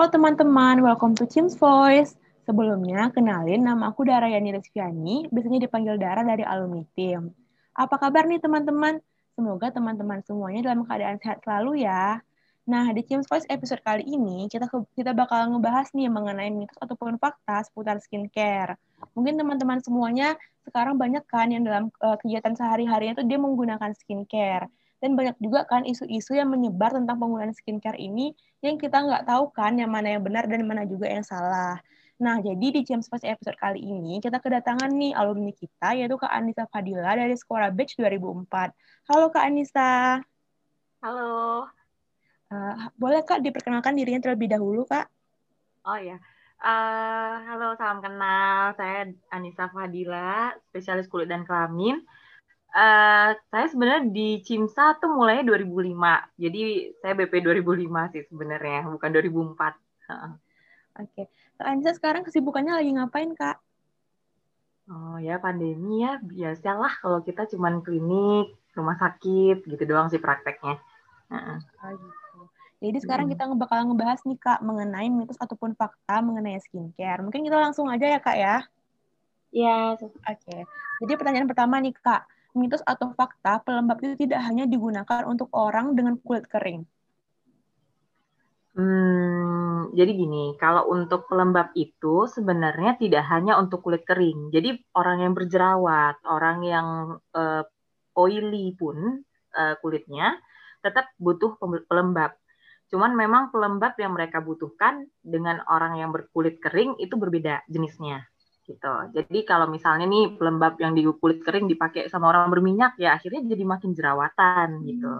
Halo teman-teman, welcome to Chim's Voice. Sebelumnya, kenalin nama aku Dara Yani Rizviani, biasanya dipanggil Dara dari alumni tim. Apa kabar nih teman-teman? Semoga teman-teman semuanya dalam keadaan sehat selalu ya. Nah, di Chim's Voice episode kali ini, kita kita bakal ngebahas nih mengenai mitos ataupun fakta seputar skincare. Mungkin teman-teman semuanya sekarang banyak kan yang dalam uh, kegiatan sehari-harinya itu dia menggunakan skincare dan banyak juga kan isu-isu yang menyebar tentang penggunaan skincare ini yang kita nggak tahu kan yang mana yang benar dan mana juga yang salah. Nah, jadi di James Pass episode kali ini kita kedatangan nih alumni kita yaitu Kak Anissa Fadila dari Sekolah Batch 2004. Halo Kak Anissa. Halo. Uh, boleh Kak diperkenalkan dirinya terlebih dahulu Kak? Oh ya. Uh, halo, salam kenal. Saya Anissa Fadila, spesialis kulit dan kelamin. Uh, saya sebenarnya di Cimsa tuh mulainya 2005. Jadi saya BP 2005 sih sebenarnya, bukan 2004. Uh. Oke. Okay. Kak Anissa sekarang kesibukannya lagi ngapain, Kak? Oh ya, pandemi ya. Biasalah kalau kita cuman klinik, rumah sakit, gitu doang sih prakteknya. Uh. Oh, gitu. Jadi sekarang hmm. kita bakal ngebahas nih, Kak, mengenai mitos ataupun fakta mengenai skincare. Mungkin kita langsung aja ya, Kak, ya? Iya. Oke. Okay. Jadi pertanyaan pertama nih, Kak mitos atau fakta pelembab itu tidak hanya digunakan untuk orang dengan kulit kering? Hmm, jadi gini, kalau untuk pelembab itu sebenarnya tidak hanya untuk kulit kering. Jadi orang yang berjerawat, orang yang uh, oily pun uh, kulitnya tetap butuh pelembab. Cuman memang pelembab yang mereka butuhkan dengan orang yang berkulit kering itu berbeda jenisnya gitu. Jadi kalau misalnya nih pelembab yang di kulit kering dipakai sama orang berminyak ya akhirnya jadi makin jerawatan gitu.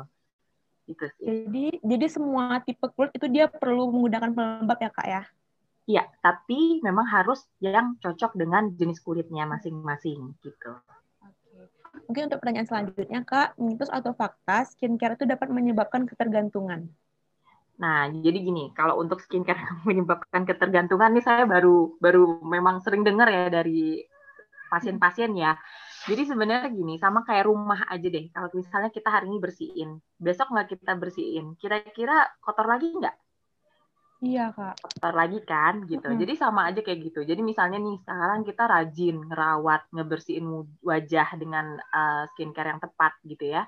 Gitu sih. Jadi jadi semua tipe kulit itu dia perlu menggunakan pelembab ya Kak ya? Iya, tapi memang harus yang cocok dengan jenis kulitnya masing-masing gitu. Mungkin untuk pertanyaan selanjutnya Kak, mitos atau fakta skincare itu dapat menyebabkan ketergantungan? Nah, jadi gini, kalau untuk skincare menyebabkan ketergantungan nih saya baru baru memang sering dengar ya dari pasien-pasien ya. Jadi sebenarnya gini, sama kayak rumah aja deh. Kalau misalnya kita hari ini bersihin, besok nggak kita bersihin, kira-kira kotor lagi nggak? Iya kak. Kotor lagi kan, gitu. Hmm. Jadi sama aja kayak gitu. Jadi misalnya nih sekarang kita rajin ngerawat, ngebersihin wajah dengan uh, skincare yang tepat gitu ya,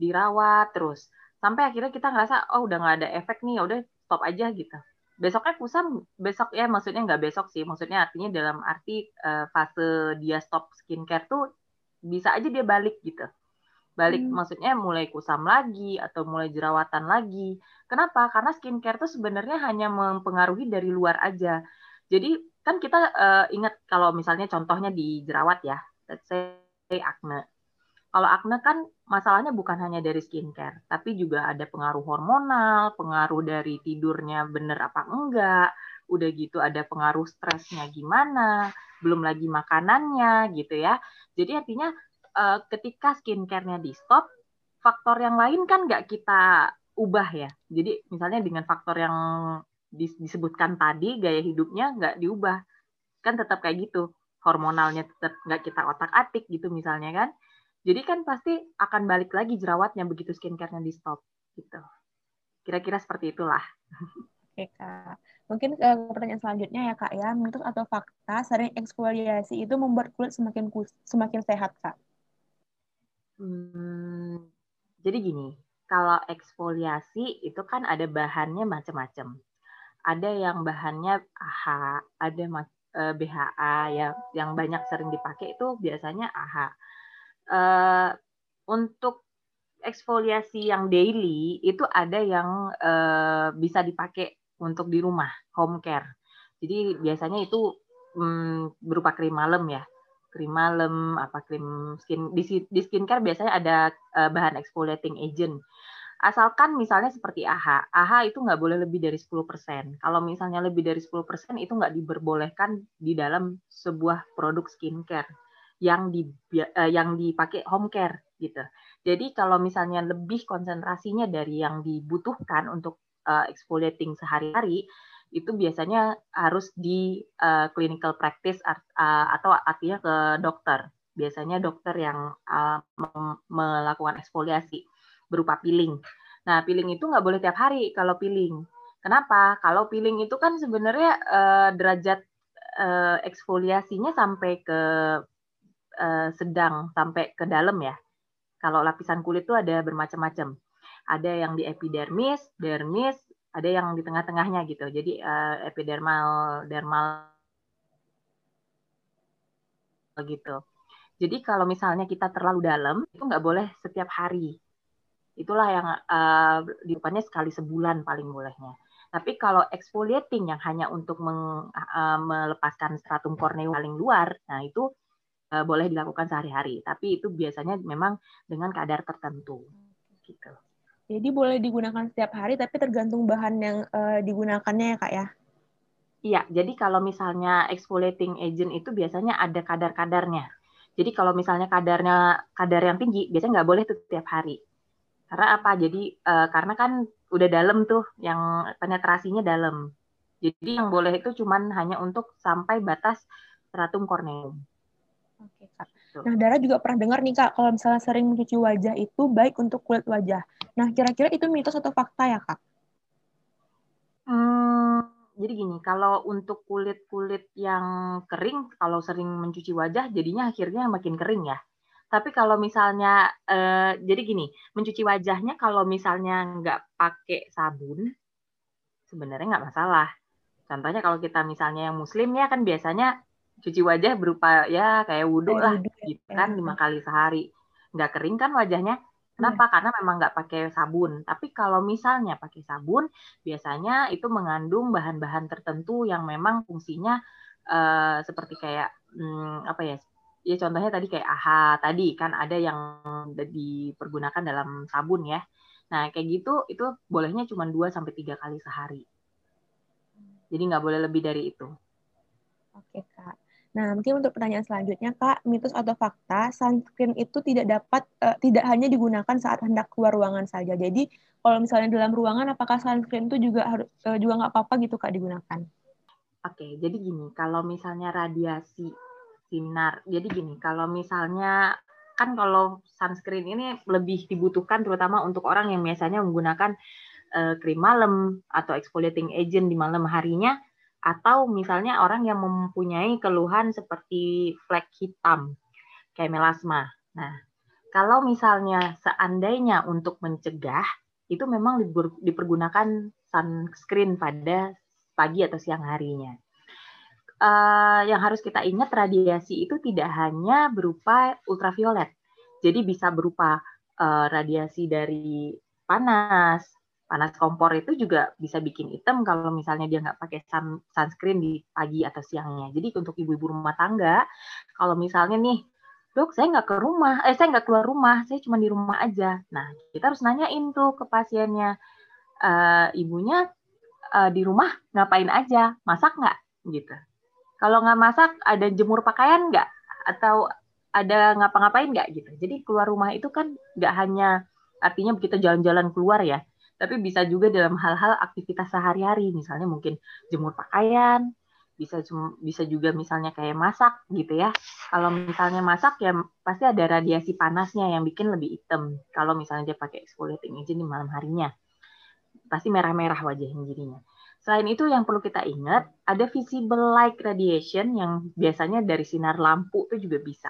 dirawat terus sampai akhirnya kita ngerasa oh udah nggak ada efek nih ya udah stop aja gitu. Besoknya kusam besok ya maksudnya nggak besok sih maksudnya artinya dalam arti uh, fase dia stop skincare tuh bisa aja dia balik gitu. Balik hmm. maksudnya mulai kusam lagi atau mulai jerawatan lagi. Kenapa? Karena skincare tuh sebenarnya hanya mempengaruhi dari luar aja. Jadi kan kita uh, ingat kalau misalnya contohnya di jerawat ya let's say acne kalau acne kan masalahnya bukan hanya dari skincare, tapi juga ada pengaruh hormonal, pengaruh dari tidurnya bener apa enggak, udah gitu ada pengaruh stresnya gimana, belum lagi makanannya gitu ya. Jadi artinya eh, ketika skincare-nya di stop, faktor yang lain kan nggak kita ubah ya. Jadi misalnya dengan faktor yang disebutkan tadi, gaya hidupnya nggak diubah, kan tetap kayak gitu. Hormonalnya tetap nggak kita otak-atik gitu misalnya kan jadi kan pasti akan balik lagi jerawatnya begitu skincare-nya di stop gitu. Kira-kira seperti itulah. Oke kak. Mungkin uh, pertanyaan selanjutnya ya kak ya, mitos atau fakta sering eksfoliasi itu membuat kulit semakin semakin sehat kak? Hmm, jadi gini, kalau eksfoliasi itu kan ada bahannya macam-macam. Ada yang bahannya AHA, ada uh, BHA yang yang banyak sering dipakai itu biasanya AHA uh, untuk eksfoliasi yang daily itu ada yang uh, bisa dipakai untuk di rumah home care. Jadi biasanya itu um, berupa krim malam ya, krim malam apa krim skin di, di skincare biasanya ada uh, bahan exfoliating agent. Asalkan misalnya seperti AHA, AHA itu nggak boleh lebih dari 10%. Kalau misalnya lebih dari 10% itu nggak diperbolehkan di dalam sebuah produk skincare yang di uh, yang dipakai home care gitu. Jadi kalau misalnya lebih konsentrasinya dari yang dibutuhkan untuk uh, exfoliating sehari-hari itu biasanya harus di uh, clinical practice uh, atau artinya ke dokter. Biasanya dokter yang uh, melakukan eksfoliasi berupa peeling. Nah, peeling itu nggak boleh tiap hari kalau peeling. Kenapa? Kalau peeling itu kan sebenarnya uh, derajat uh, eksfoliasinya sampai ke uh, sedang, sampai ke dalam ya. Kalau lapisan kulit itu ada bermacam-macam. Ada yang di epidermis, dermis, ada yang di tengah-tengahnya gitu. Jadi uh, epidermal, dermal gitu. Jadi kalau misalnya kita terlalu dalam itu nggak boleh setiap hari. Itulah yang uh, depannya sekali sebulan paling bolehnya. Tapi kalau exfoliating yang hanya untuk meng, uh, melepaskan stratum corneum paling luar, nah itu uh, boleh dilakukan sehari-hari. Tapi itu biasanya memang dengan kadar tertentu. Gitu. Jadi boleh digunakan setiap hari, tapi tergantung bahan yang uh, digunakannya ya kak ya? Iya, jadi kalau misalnya exfoliating agent itu biasanya ada kadar-kadarnya. Jadi kalau misalnya kadarnya kadar yang tinggi, biasanya nggak boleh tuh setiap hari. Karena apa? Jadi uh, karena kan udah dalam tuh yang penetrasinya dalam. Jadi yang boleh itu cuman hanya untuk sampai batas stratum corneum. Oke, Kak. Nah, Dara juga pernah dengar nih, Kak, kalau misalnya sering mencuci wajah itu baik untuk kulit wajah. Nah, kira-kira itu mitos atau fakta ya, Kak? Hmm, jadi gini, kalau untuk kulit-kulit yang kering, kalau sering mencuci wajah, jadinya akhirnya makin kering ya. Tapi kalau misalnya, eh, jadi gini, mencuci wajahnya kalau misalnya nggak pakai sabun, sebenarnya nggak masalah. Contohnya kalau kita misalnya yang muslim ya kan biasanya cuci wajah berupa ya kayak wudhu lah ya, gitu kan lima kali sehari. Nggak kering kan wajahnya. Kenapa? Hmm. Karena memang nggak pakai sabun. Tapi kalau misalnya pakai sabun, biasanya itu mengandung bahan-bahan tertentu yang memang fungsinya uh, seperti kayak hmm, apa ya ya contohnya tadi kayak AHA tadi kan ada yang dipergunakan dalam sabun ya. Nah, kayak gitu itu bolehnya cuma 2 sampai 3 kali sehari. Jadi nggak boleh lebih dari itu. Oke, Kak. Nah, mungkin untuk pertanyaan selanjutnya, Kak, mitos atau fakta, sunscreen itu tidak dapat, uh, tidak hanya digunakan saat hendak keluar ruangan saja. Jadi, kalau misalnya dalam ruangan, apakah sunscreen itu juga harus uh, juga nggak apa-apa gitu, Kak, digunakan? Oke, jadi gini, kalau misalnya radiasi sinar. Jadi gini, kalau misalnya kan kalau sunscreen ini lebih dibutuhkan terutama untuk orang yang biasanya menggunakan uh, krim malam atau exfoliating agent di malam harinya atau misalnya orang yang mempunyai keluhan seperti flek hitam kayak melasma. Nah, kalau misalnya seandainya untuk mencegah itu memang dipergunakan sunscreen pada pagi atau siang harinya uh, yang harus kita ingat radiasi itu tidak hanya berupa ultraviolet. Jadi bisa berupa uh, radiasi dari panas, panas kompor itu juga bisa bikin hitam kalau misalnya dia nggak pakai sun, sunscreen di pagi atau siangnya. Jadi untuk ibu-ibu rumah tangga, kalau misalnya nih, dok saya nggak ke rumah, eh saya nggak keluar rumah, saya cuma di rumah aja. Nah kita harus nanyain tuh ke pasiennya, uh, ibunya uh, di rumah ngapain aja, masak nggak gitu. Kalau nggak masak, ada jemur pakaian nggak? Atau ada ngapa-ngapain nggak gitu? Jadi keluar rumah itu kan nggak hanya artinya kita jalan-jalan keluar ya, tapi bisa juga dalam hal-hal aktivitas sehari-hari, misalnya mungkin jemur pakaian, bisa bisa juga misalnya kayak masak gitu ya. Kalau misalnya masak ya pasti ada radiasi panasnya yang bikin lebih hitam. Kalau misalnya dia pakai exfoliating agent di malam harinya, pasti merah-merah wajahnya jadinya. Selain itu yang perlu kita ingat, ada visible light radiation yang biasanya dari sinar lampu itu juga bisa.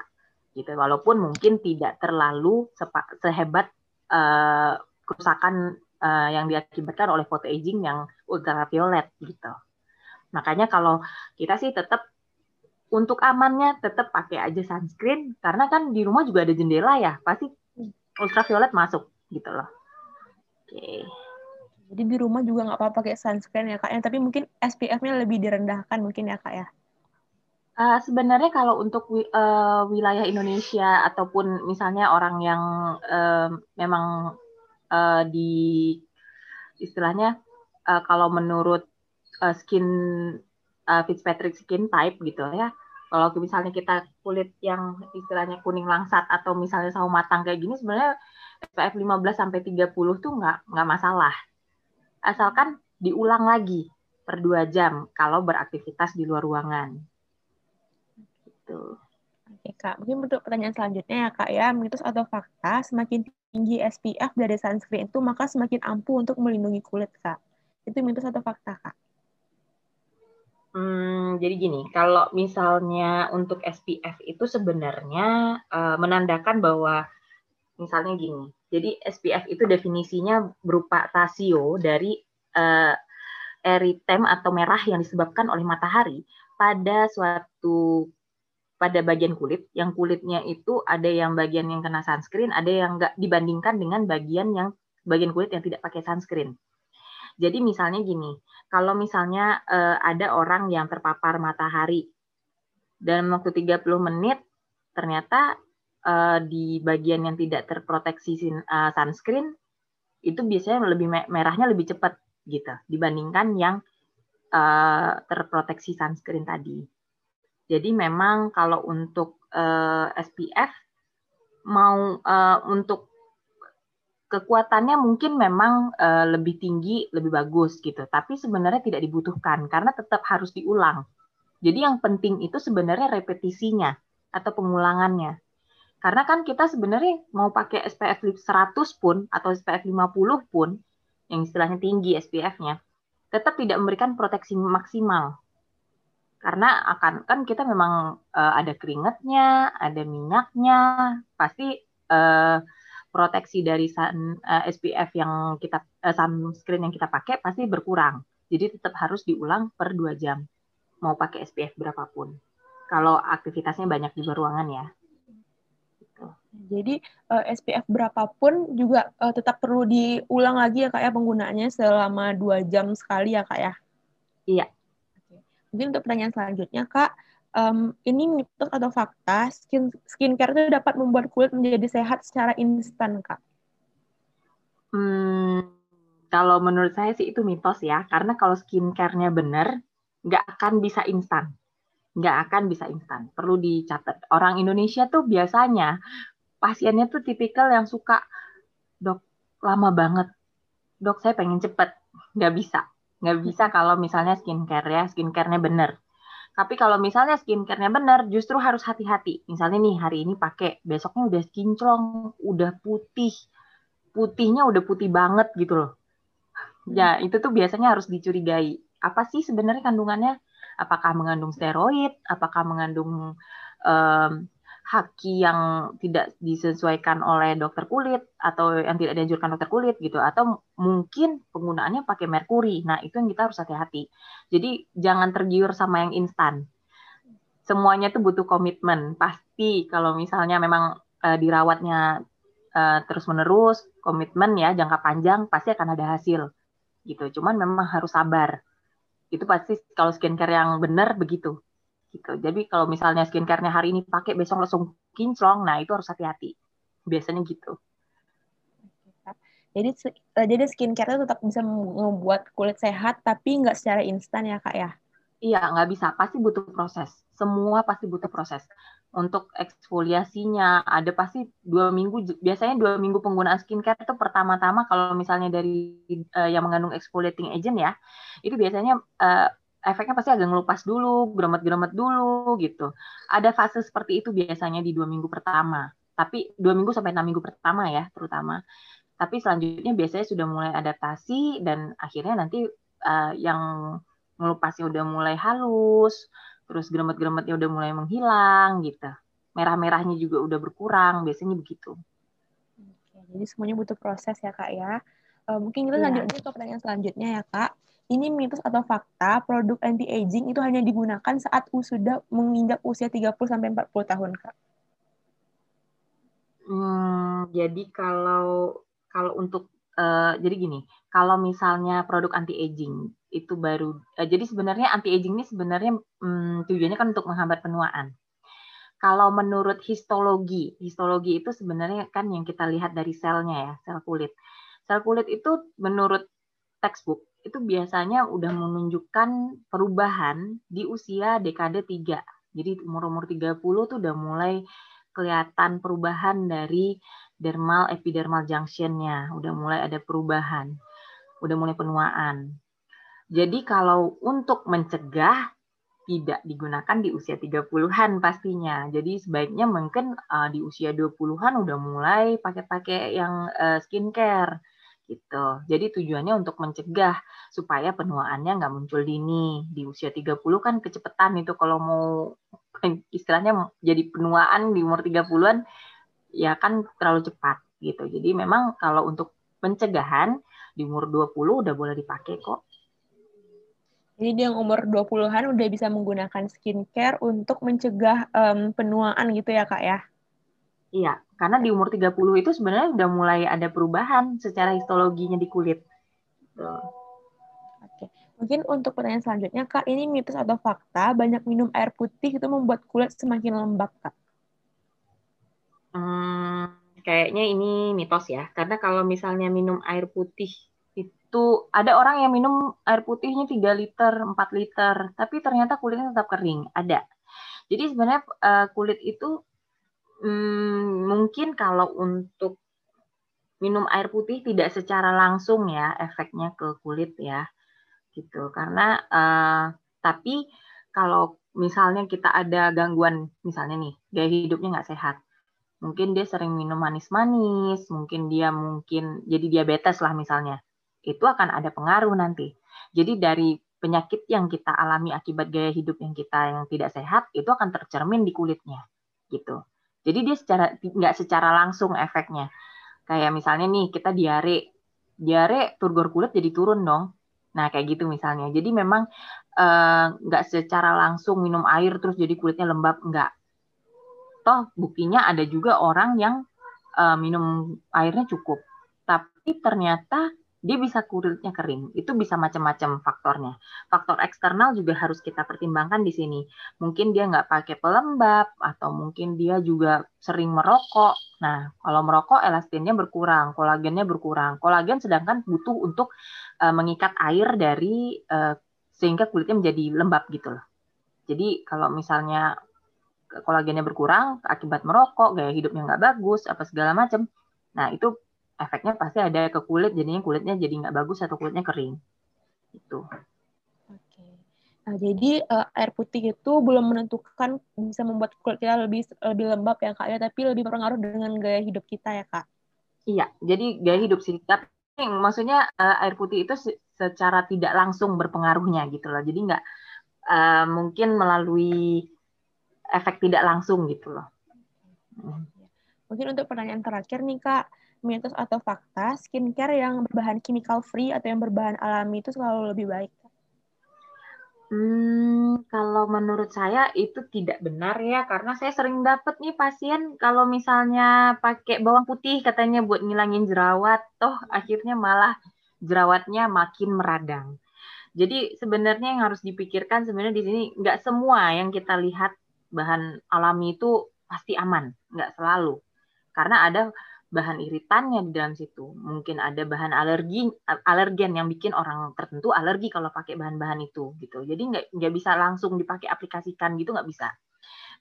Gitu. Walaupun mungkin tidak terlalu sehebat uh, kerusakan uh, yang diakibatkan oleh photoaging yang ultraviolet gitu. Makanya kalau kita sih tetap untuk amannya tetap pakai aja sunscreen karena kan di rumah juga ada jendela ya, pasti ultraviolet masuk gitu loh. Oke. Okay. Jadi di rumah juga nggak apa-apa pakai sunscreen ya kak, ya. tapi mungkin SPF-nya lebih direndahkan mungkin ya kak ya. Uh, sebenarnya kalau untuk uh, wilayah Indonesia ataupun misalnya orang yang uh, memang uh, di istilahnya uh, kalau menurut uh, skin uh, Fitzpatrick skin type gitu ya, kalau misalnya kita kulit yang istilahnya kuning langsat atau misalnya sawo matang kayak gini sebenarnya SPF 15 sampai 30 tuh nggak nggak masalah asalkan diulang lagi per dua jam kalau beraktivitas di luar ruangan. Gitu. Oke kak, mungkin untuk pertanyaan selanjutnya ya kak ya, mitos atau fakta semakin tinggi SPF dari sunscreen itu maka semakin ampuh untuk melindungi kulit kak. Itu mitos atau fakta, Kak? Hmm, jadi gini, kalau misalnya untuk SPF itu sebenarnya uh, menandakan bahwa misalnya gini. Jadi SPF itu definisinya berupa rasio dari uh, eritem atau merah yang disebabkan oleh matahari pada suatu pada bagian kulit, yang kulitnya itu ada yang bagian yang kena sunscreen, ada yang enggak dibandingkan dengan bagian yang bagian kulit yang tidak pakai sunscreen. Jadi misalnya gini, kalau misalnya uh, ada orang yang terpapar matahari dalam waktu 30 menit ternyata uh, di bagian yang tidak terproteksi uh, sunscreen itu biasanya lebih merahnya lebih cepat gitu dibandingkan yang uh, terproteksi sunscreen tadi. Jadi memang kalau untuk uh, SPF mau uh, untuk kekuatannya mungkin memang uh, lebih tinggi, lebih bagus gitu. Tapi sebenarnya tidak dibutuhkan karena tetap harus diulang. Jadi yang penting itu sebenarnya repetisinya atau pengulangannya. Karena kan kita sebenarnya mau pakai SPF 100 pun atau SPF 50 pun yang istilahnya tinggi SPF-nya, tetap tidak memberikan proteksi maksimal. Karena akan kan kita memang uh, ada keringatnya, ada minyaknya, pasti uh, proteksi dari sun, uh, eh, SPF yang kita uh, sunscreen yang kita pakai pasti berkurang. Jadi tetap harus diulang per dua jam. Mau pakai SPF berapapun. Kalau aktivitasnya banyak di luar ruangan ya. Gitu. Jadi uh, SPF berapapun juga uh, tetap perlu diulang lagi ya kak ya penggunaannya selama dua jam sekali ya kak ya. Iya. Mungkin untuk pertanyaan selanjutnya kak, um, ini mitos atau fakta skin skincare itu dapat membuat kulit menjadi sehat secara instan kak? Hmm, kalau menurut saya sih itu mitos ya, karena kalau skincare-nya benar, nggak akan bisa instan. Nggak akan bisa instan. Perlu dicatat. Orang Indonesia tuh biasanya pasiennya tuh tipikal yang suka, dok, lama banget. Dok, saya pengen cepet. Nggak bisa. Nggak bisa kalau misalnya skincare ya, skincare-nya benar tapi kalau misalnya skincare-nya benar, justru harus hati-hati. Misalnya nih hari ini pakai, besoknya udah kinclong, udah putih, putihnya udah putih banget gitu loh. Ya itu tuh biasanya harus dicurigai. Apa sih sebenarnya kandungannya? Apakah mengandung steroid? Apakah mengandung um, haki yang tidak disesuaikan oleh dokter kulit atau yang tidak dianjurkan dokter kulit gitu atau mungkin penggunaannya pakai merkuri. Nah, itu yang kita harus hati-hati. Jadi jangan tergiur sama yang instan. Semuanya itu butuh komitmen. Pasti kalau misalnya memang uh, dirawatnya uh, terus-menerus, komitmen ya jangka panjang pasti akan ada hasil. Gitu. Cuman memang harus sabar. Itu pasti kalau skincare yang benar begitu gitu. Jadi kalau misalnya skincare-nya hari ini pakai besok langsung kinclong, nah itu harus hati-hati. Biasanya gitu. Jadi uh, jadi skincare itu tetap bisa membuat kulit sehat tapi nggak secara instan ya kak ya? Iya nggak bisa, pasti butuh proses. Semua pasti butuh proses. Untuk eksfoliasinya ada pasti dua minggu. Biasanya dua minggu penggunaan skincare itu pertama-tama kalau misalnya dari uh, yang mengandung exfoliating agent ya, itu biasanya uh, efeknya pasti agak ngelupas dulu, geromet-geromet dulu gitu. Ada fase seperti itu biasanya di dua minggu pertama. Tapi dua minggu sampai enam minggu pertama ya terutama. Tapi selanjutnya biasanya sudah mulai adaptasi dan akhirnya nanti uh, yang ngelupasnya udah mulai halus, terus geromet-gerometnya udah mulai menghilang gitu. Merah-merahnya juga udah berkurang, biasanya begitu. Oke, jadi semuanya butuh proses ya kak ya. Uh, mungkin kita lanjut aja ke pertanyaan selanjutnya ya kak ini mitos atau fakta produk anti aging itu hanya digunakan saat sudah menginjak usia 30 sampai 40 tahun, Kak? Hmm, jadi kalau kalau untuk uh, jadi gini, kalau misalnya produk anti aging itu baru uh, jadi sebenarnya anti aging ini sebenarnya um, tujuannya kan untuk menghambat penuaan. Kalau menurut histologi, histologi itu sebenarnya kan yang kita lihat dari selnya ya, sel kulit. Sel kulit itu menurut textbook itu biasanya udah menunjukkan perubahan di usia dekade 3. Jadi umur-umur 30 tuh udah mulai kelihatan perubahan dari dermal epidermal junctionnya, udah mulai ada perubahan, udah mulai penuaan. Jadi kalau untuk mencegah tidak digunakan di usia 30-an pastinya. Jadi sebaiknya mungkin uh, di usia 20-an udah mulai pakai-pakai yang uh, skincare gitu. Jadi tujuannya untuk mencegah supaya penuaannya nggak muncul dini. Di usia 30 kan kecepatan itu kalau mau istilahnya jadi penuaan di umur 30-an ya kan terlalu cepat gitu. Jadi memang kalau untuk pencegahan di umur 20 udah boleh dipakai kok. Jadi yang umur 20-an udah bisa menggunakan skincare untuk mencegah um, penuaan gitu ya, Kak ya? Iya, karena di umur 30 itu sebenarnya udah mulai ada perubahan secara histologinya di kulit. Oke. Mungkin untuk pertanyaan selanjutnya, Kak, ini mitos atau fakta banyak minum air putih itu membuat kulit semakin lembab, Kak? Hmm, kayaknya ini mitos ya. Karena kalau misalnya minum air putih itu ada orang yang minum air putihnya 3 liter, 4 liter, tapi ternyata kulitnya tetap kering. Ada. Jadi sebenarnya uh, kulit itu hmm, mungkin kalau untuk minum air putih tidak secara langsung ya efeknya ke kulit ya gitu. Karena uh, tapi kalau misalnya kita ada gangguan misalnya nih gaya hidupnya nggak sehat mungkin dia sering minum manis-manis mungkin dia mungkin jadi diabetes lah misalnya itu akan ada pengaruh nanti. Jadi dari penyakit yang kita alami akibat gaya hidup yang kita yang tidak sehat itu akan tercermin di kulitnya gitu jadi dia secara nggak secara langsung efeknya. Kayak misalnya nih kita diare, diare turgor kulit jadi turun dong. Nah kayak gitu misalnya. Jadi memang eh, nggak secara langsung minum air terus jadi kulitnya lembab nggak. Toh buktinya ada juga orang yang uh, minum airnya cukup, tapi ternyata dia bisa kulitnya kering. Itu bisa macam-macam faktornya. Faktor eksternal juga harus kita pertimbangkan di sini. Mungkin dia nggak pakai pelembab, atau mungkin dia juga sering merokok. Nah, kalau merokok elastinnya berkurang, kolagennya berkurang. Kolagen sedangkan butuh untuk uh, mengikat air dari uh, sehingga kulitnya menjadi lembab gitu loh. Jadi kalau misalnya kolagennya berkurang akibat merokok, gaya hidupnya nggak bagus, apa segala macam, nah itu efeknya pasti ada ke kulit jadinya kulitnya jadi nggak bagus atau kulitnya kering. Itu oke. Nah jadi uh, air putih itu belum menentukan bisa membuat kulit kita lebih lebih lembab ya kak ya tapi lebih berpengaruh dengan gaya hidup kita ya kak? Iya jadi gaya hidup sih tapi maksudnya uh, air putih itu secara tidak langsung berpengaruhnya gitu loh. Jadi nggak uh, mungkin melalui efek tidak langsung gitu loh. Hmm. mungkin untuk pertanyaan terakhir nih kak mitos atau fakta skincare yang berbahan chemical free atau yang berbahan alami itu selalu lebih baik? Hmm, kalau menurut saya itu tidak benar ya, karena saya sering dapat nih pasien kalau misalnya pakai bawang putih katanya buat ngilangin jerawat, toh akhirnya malah jerawatnya makin meradang. Jadi sebenarnya yang harus dipikirkan sebenarnya di sini nggak semua yang kita lihat bahan alami itu pasti aman, nggak selalu. Karena ada bahan iritannya di dalam situ. Mungkin ada bahan alergi alergen yang bikin orang tertentu alergi kalau pakai bahan-bahan itu gitu. Jadi nggak nggak bisa langsung dipakai aplikasikan gitu nggak bisa.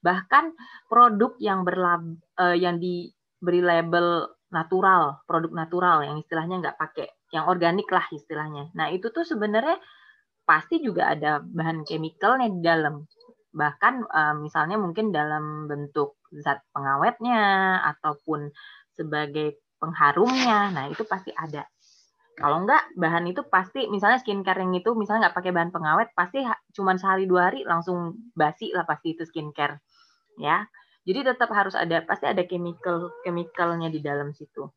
Bahkan produk yang berlab uh, yang diberi label natural, produk natural yang istilahnya nggak pakai yang organik lah istilahnya. Nah itu tuh sebenarnya pasti juga ada bahan chemicalnya di dalam. Bahkan uh, misalnya mungkin dalam bentuk zat pengawetnya ataupun sebagai pengharumnya. Nah, itu pasti ada. Kalau enggak, bahan itu pasti, misalnya skincare yang itu, misalnya nggak pakai bahan pengawet, pasti cuma sehari dua hari langsung basi lah pasti itu skincare. Ya, jadi tetap harus ada, pasti ada chemical chemicalnya di dalam situ.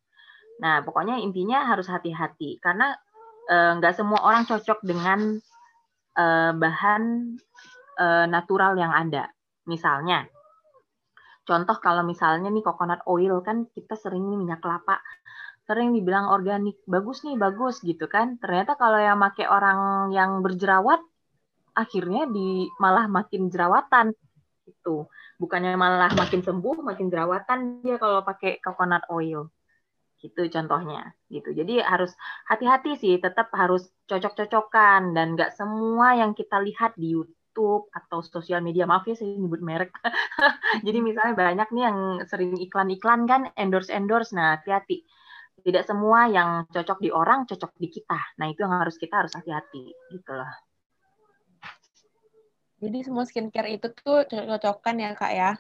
Nah, pokoknya intinya harus hati-hati karena eh, nggak semua orang cocok dengan eh, bahan eh, natural yang ada. Misalnya, Contoh kalau misalnya nih coconut oil kan kita sering nih minyak kelapa sering dibilang organik bagus nih bagus gitu kan. Ternyata kalau yang make orang yang berjerawat akhirnya di malah makin jerawatan itu bukannya malah makin sembuh makin jerawatan dia kalau pakai coconut oil gitu contohnya gitu. Jadi harus hati-hati sih tetap harus cocok-cocokan dan nggak semua yang kita lihat di YouTube YouTube atau sosial media maaf ya saya nyebut merek. Jadi misalnya banyak nih yang sering iklan-iklan kan endorse endorse nah hati-hati. Tidak semua yang cocok di orang cocok di kita. Nah itu yang harus kita harus hati-hati gitu loh. Jadi semua skincare itu tuh cocok-cocokan ya kak ya?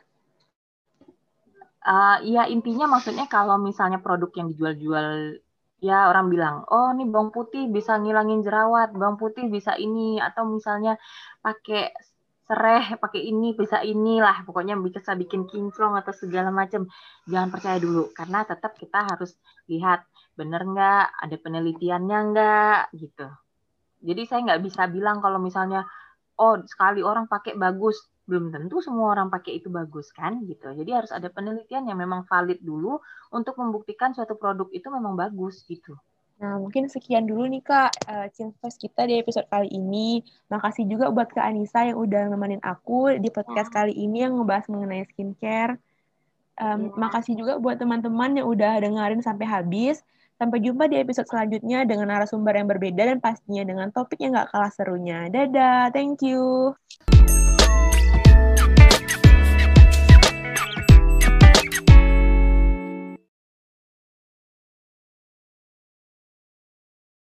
Uh, ya intinya maksudnya kalau misalnya produk yang dijual-jual ya orang bilang, oh ini bawang putih bisa ngilangin jerawat, bawang putih bisa ini, atau misalnya pakai sereh, pakai ini, bisa inilah, pokoknya bisa bikin kinclong atau segala macam. Jangan percaya dulu, karena tetap kita harus lihat bener nggak, ada penelitiannya nggak, gitu. Jadi saya nggak bisa bilang kalau misalnya, oh sekali orang pakai bagus, belum tentu semua orang pakai itu bagus kan gitu. Jadi harus ada penelitian yang memang valid dulu untuk membuktikan suatu produk itu memang bagus gitu. Nah, mungkin sekian dulu nih Kak uh, kita di episode kali ini. Makasih juga buat Kak Anissa yang udah nemenin aku di podcast hmm. kali ini yang ngebahas mengenai skincare. Um, ya. Makasih juga buat teman-teman yang udah dengerin sampai habis. Sampai jumpa di episode selanjutnya dengan narasumber yang berbeda dan pastinya dengan topik yang gak kalah serunya. Dadah, thank you.